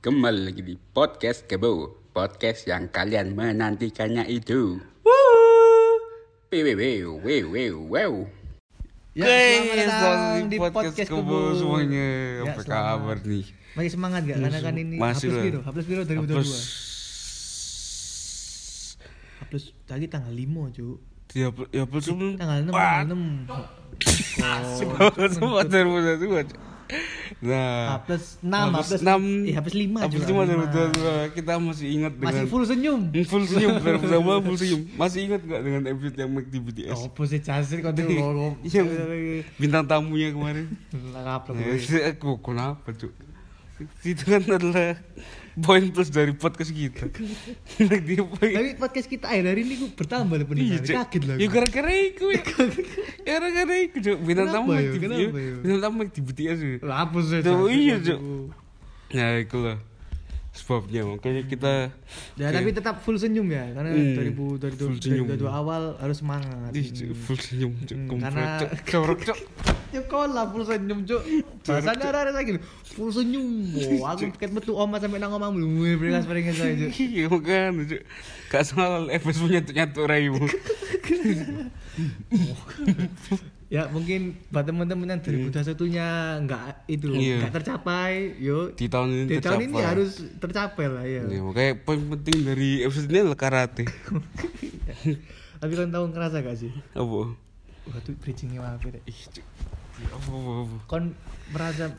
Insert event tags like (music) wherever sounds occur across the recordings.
Kembali lagi di podcast Kebo Podcast yang kalian menantikannya itu Wew, wew, wew, wew, wew. Ya, selamat datang di podcast, Kebo Kebo semuanya. Ya, Apa selamat. kabar nih? Masih semangat gak? Karena kan ini Masih Hapus lah. Biru, Hapus Biru 2022. Terus Hapus tadi tanggal 5, Cuk. ya ya belum Tanggal 6, Wah. tanggal (laughs) 6. semua semua. Nah, Hapus 6, Hapus Hapus enam, 6. Eh, Hapus 5, Hapus Cuk. lima Hapus dari lima. kita masih ingat dengan Masih full senyum. Hmm, full senyum bersama (laughs) full senyum. Masih ingat gak dengan episode yang make di BTS? Oh, pose casir kau tuh. Yang bintang tamunya kemarin. (laughs) Ngap Eh, Aku kenapa cuk? Itu kan adalah poin plus dari podcast kita. Dia poin. Tapi podcast kita akhir hari ini gua bertambah Iya, pendengar. Cuk. Kaget lah. (laughs) Ya gara-gara itu ya. Gara-gara itu cuk. Bintang Kenapa tamu ya? aktif. Kenapa ya? Bintang tamu aktif BTS. ya. Lah, ya. Tuh, Casir, iya, tuh. Nah, itulah sebabnya makanya kita Ya, tapi tetap full senyum ya. Karena Hmm, 2000 full senyum. 2022 awal harus semangat. Ih, cuk, full senyum cuk. Hmm, karena- cuk. (laughs) Ya kau lah full senyum cuk Bahasanya ada lagi Full senyum Bo, Aku ket metu oma sampai nang omamu Wih beringas beringas aja cuk Iya makanya cuk. Gak salah FS punya nyatu raimu. (laughs) (laughs) Ya mungkin buat teman-teman yang 2021 nya nggak itu Iya. nggak tercapai Yuk Di tahun ini di tahun ini tercapai. harus tercapai lah ya Ya, makanya poin penting dari episode ini adalah karate. (laughs) Tapi kan tahu ngerasa gak sih Apa? Wah tuh bridgingnya apa deh cuk. Ya, Apa apa. Kon merasa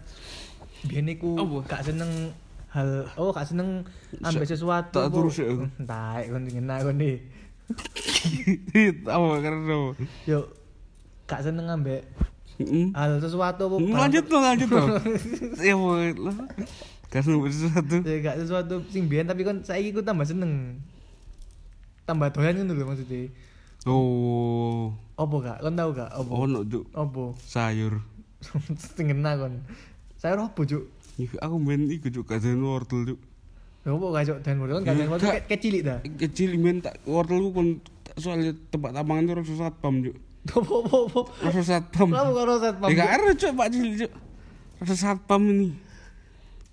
Biar niku Apa? gak seneng hal oh gak seneng ambil sesuatu tak terus ya, entah kon ngena kon nih (laughs) Apa karena apa? Gak seneng ambek Mm. hal sesuatu apa Hmm, Lanjut tuh, lanjut tuh. Ya boleh lah. Kasih nomor sesuatu. Ya gak sesuatu sing biyen tapi kan saiki ku tambah seneng. Tambah doyan ngono lho maksudnya. Oh, Opo gak? Kon tau gak? Opo? oh no cuk. Opo? Sayur. (laughs) sing ngena kon. Saya opo, Cuk? Aku main iku cuk kajian wortel cuk. Ya opo gak Cuk? Dan wortel kan gak wortel gak. kayak cilik dah. Kecil main tak wortel ku kon soalnya tempat tambangan itu rasa satpam cuk. Opo opo opo. Rasa satpam. Kamu karo set pam. Ya ada cuk pak cilik cuk. Rasa satpam ini.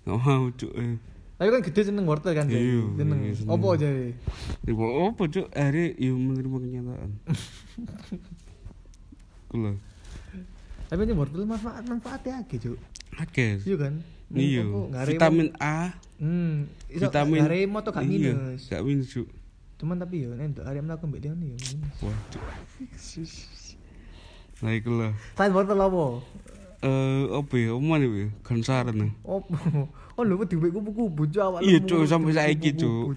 Gak mau cuk. eh. Tapi kan gede seneng wortel kan. Iya, Seneng. iya, seneng. Opo aja? Ya kok apa cuk? Akhirnya ya menerima kenyataan. (laughs) Kula. Tapi ini wortel manfaat manfaatnya akeh, Cuk. Oke. Iya kan? Iya. Vitamin A. Hmm, Vitamin ngare moto gak minus. Gak minus cuk. Cuman tapi yo nek hari mlaku mbek dia yo cuk. (laughs) Nah ikulah. Selain wortel apa? Eh apa ya? Oman ya? Gansaran. Opo? (laughs) Oh lho wedi mbek kupu-kupu cuk awak. Iya, Cuk, sampai saiki, Cuk.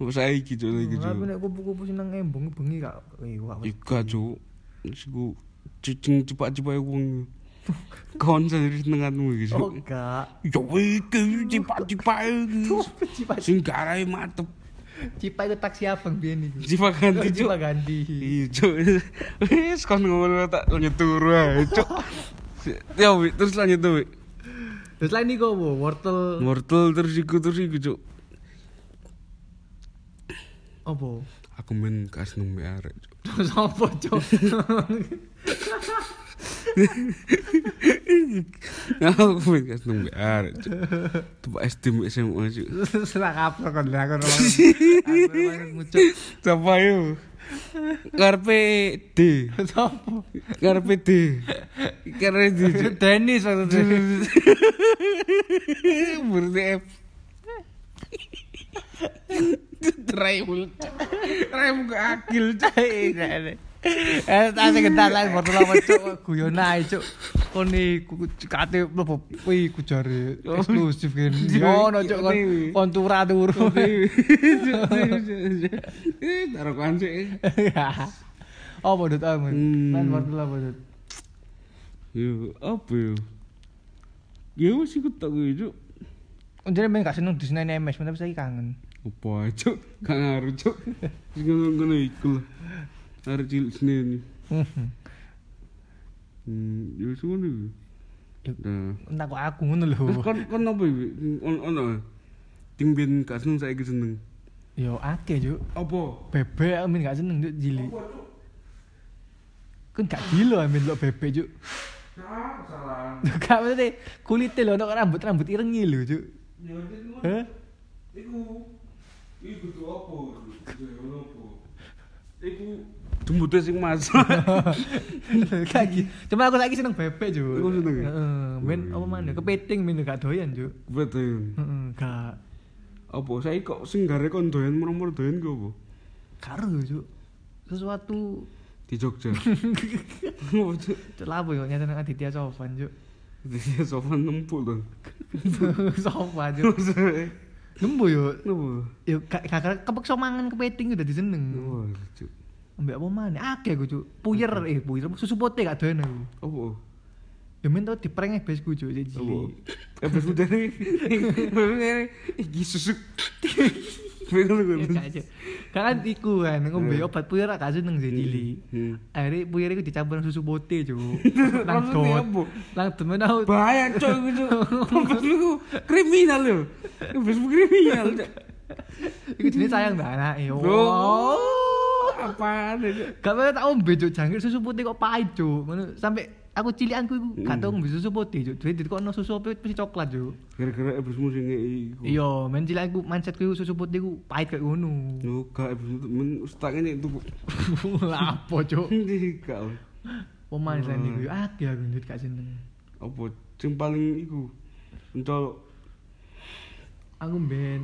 Kok saiki cuk lagi Hmm, Tapi cuk. nek kupu-kupu seneng embung bengi wak. Ika cuk. Siku cicing cepat-cepat wong. (laughs) Kon sendiri senenganmu iki Oh cuk. gak. Ya iki cepat-cepat iki. Sing garai mantep. Cipa itu taksi abang biyen iku. Cipa ganti cuk. Cipa ganti. Iya cuk. Wis kon ngono tak nyetur ae cuk. (laughs) Ya terus lanjut tuh. Terus lain iku apa? Wortel Wortel terus iku terus iku cuk. apa? Aku main kas nang mbek arek cuk. Terus apa, Cuk? (laughs) Aku wis nunggu arek. Tuwa estem sing ono. Salah kapro kon aku ora. Sapa yo? Karpe D. Sapa? Karpe D. Kare D. (laughs) Denis aku. Murni F. Trai ul. Akil cai. (laughs) Eh, tak kenal lah wortel apa cuk guyon ae cuk. Kon iku kate mlebu kuwi ku jare eksklusif kan. Ngono cuk kon kon turu-turu. Taruh kancik. Apa dut amun? Hmm. Main wortel apa dut? Yo, apa yo? Ya wis iku tak kuwi cuk. Jadi main gak seneng Disney MS, tapi saya kangen. Apa cuk? Gak ngaruh cuk. Ngono-ngono iku lah. Arek cilik senen. Hmm, yo ngono. iku. Nah. Entah kok aku ngono lho. Terus kon kon apa iki? On ono. Ting ben gak seneng saiki seneng. Yo akeh juk. Apa? Bebek amin gak seneng juk jili. Kan gak gila amin lo bebek juk. Ah, salah. Gak maksudnya kulitnya lho, ono rambut-rambut ireng lho juk. Ya Dit ngono. Iku iku tuh apa? Iku jembute sing mas. (laughs) Kayak gitu. Cuma aku saiki seneng bebek, Juk. Aku seneng ya? Heeh, men apa mana? Kepiting men gak doyan, Juk. Betul. Heeh, gak Apa saya kok sing gare kon doyan murmur doyan ku apa? karo, Juk. Sesuatu Di Jogja. (laughs) Celapo yo nyata nang Aditya Sofan, Juk. Di sofan nempuk dong. Sofan, Juk. Nembo yo. Napa? Yo gak gak kepeksa mangan kepiting udah diseneng. Cuk. Ambek apa mana? Akeh aku, Juk. Puyer eh puyer susu putih gak doyan aku. Apa? Ya men tau dipreng besku, Juk, jadi Apa? cilik. Eh, pas udah nih. Iki susu. Ya, kan? iku kan ngombe obat puyer gak seneng jadi cilik. Hmm. Akhirnya puyer iku dicampur susu putih, Juk. (laughs) Nang dot. Nang temen aku Bahaya gitu. Facebookku (laughs) kriminal lo. Facebook kriminal. Iku jenis sayang mbak anak. Oh, apaan itu? Gak pernah tak ombe juk jangkir susu putih kok pahit juk. Ngono sampai aku cilianku iku gak tau ngombe susu putih. Jadi kok ono susu putih mesti coklat juk. Gara-gara ebesmu sing iku. Iya, men cilianku mindsetku susu putih ku pahit kayak ngono. Yo gak ebesmu men ustak ini tuh. Lapo juk. Ndi gak. Pemain selain iku akeh aku ndut gak seneng. Apa sing paling iku? Encolok Aku ben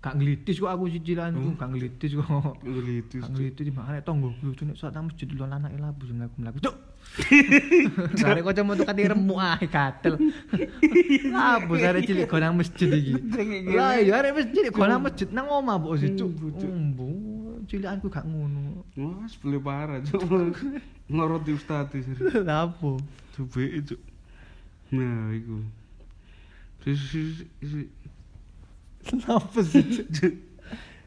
gak ngelitis kok aku cicilan iku gak ngelitis kok. ngelitis. Gak ngelitis di mana tonggo lucu nek saat masjid lu anak labu sing mlaku mlaku. Cuk. (laughs) Sare (laughs) kok cuma tukang remuk ae gatel. Labu sare cilik go nang masjid iki. Lah ya arek masjid go nang masjid nang omah mbok sih cuk. Ombo cilikanku gak ngono. Wah, sebeli parah cok. Ngoroti ustaz sih. Lapo? Coba itu. Nah, iku. Lapo sih? Cuk? (laughs)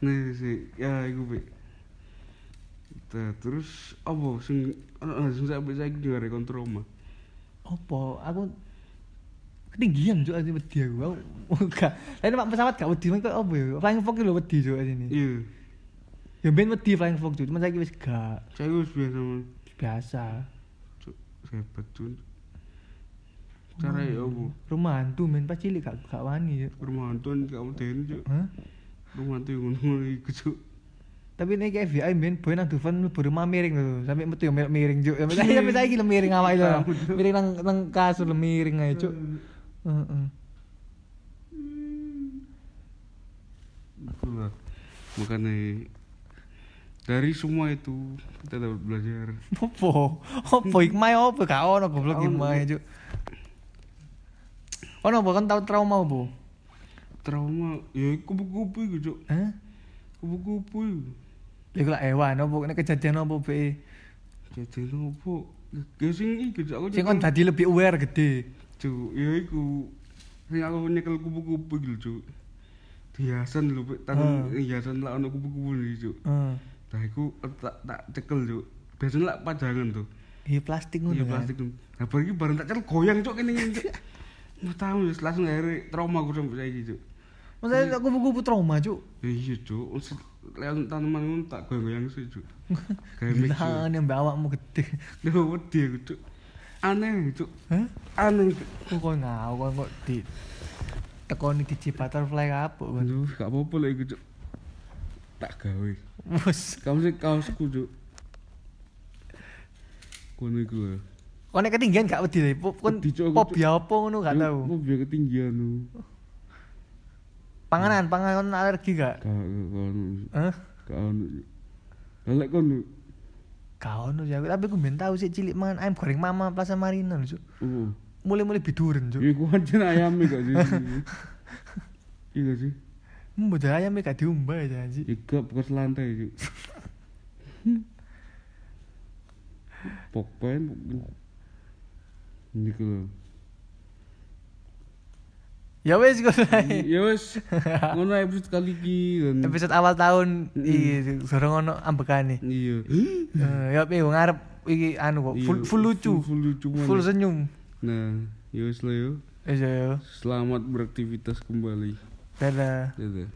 Nah, si ya iku be. Terus apa sing ana sing sampe saiki ngare kontrol mah. Apa? Aku ketinggian cuk ati wedi aku. Aku (laughs) gak. Nek pesawat gak wedi kok apa ya? Flying fox lho wedi cuk sini. Iya. Ya ben wedi flying fox cuk, cuman saiki wis gak Saya wis biasa biasa. Hebat cuk. Cara ya apa? Rumah hantu men pas cilik gak gak wani cuk. Rumah hantuan gak medeni cuk. Hah? Rumah hantu ngono (laughs) iku cuk. Tapi nek FBI men boy nang Dufan mlebu rumah miring lho. Sampai metu yo melok miring cuk. Sampai saya sampai saiki lho miring awake lho. Miring nang nang kasur miring ae cuk. Heeh. Itulah. Makanya dari semua itu kita dapat belajar. Opo? Opo hikmah opo gak ono goblok hikmah cuk. Ono apa kan tau trauma opo? Trauma ya kupu-kupu cuk. Hah? Kupu-kupu. Lha iku lak hewan opo nek kejadian opo be? Jadi nopo? Ya sing iki cuk aku Sing kon dadi lebih aware gede. cuk. Ya iku sing aku nyekel kupu-kupu lho, cuk. Hiasan lho, Pik. tang Hmm. hiasan lah ono kupu-kupu iki cuk. Heeh. Nah iku tak tak cekel cuk. Biasanya lah pajangan tuh. Iya plastik ngono. Iya kan? plastik. Nah barang iki bareng tak cekel goyang cuk kene iki (laughs) Nggak tahu wis langsung akhirnya trauma aku sampai saiki cuk. Masa aku kupu trauma cuk. Ya iya cuk. Lewat tanaman ngono tak goyang-goyang sih cuk. (laughs) Lah nek mbak awakmu gede. (laughs) Duh wedi aku cuk. Aneh cuk. Hah? Aneh cuk. Kok kok ngau kok kok di tekoni di butterfly apa kan. Aduh, gak apa-apa lah iku cuk. Tak gawe. Wes. Kamu sih kaosku cuk. Kono iku. Ya. Nek ketinggian gak wedi lho. Kon Cuk, Cuk. fobia apa ngono gak tau. Mau biar ketinggian. Panganan, panganan alergi gak? Gak kono. Hah? Gak ono. Lek kono. Gak ono aku, tapi aku ben tau sih cilik mangan ayam goreng mama Plaza Marina lho, Cuk. Oh. Mulai-mulai biduren, Cuk. Ya iku aja ayam gak sih. (laughs) Iya sih. Mbok ayam gak diumbah anjir. Ya gak bekas lantai cuk. (laughs) Pokpen Lho. (laughs) Ya wes kok. ae. Ya wis, ngono episode kali iki kan. Episode awal tahun iki sorong ono ambekane. Iya. Ya piye ngarep iki anu kok full, Iya, full lucu. Full, full lucu Full senyum. Nah, ya wis lah yo. Wis ya. Selamat beraktivitas kembali. Dadah. Dadah.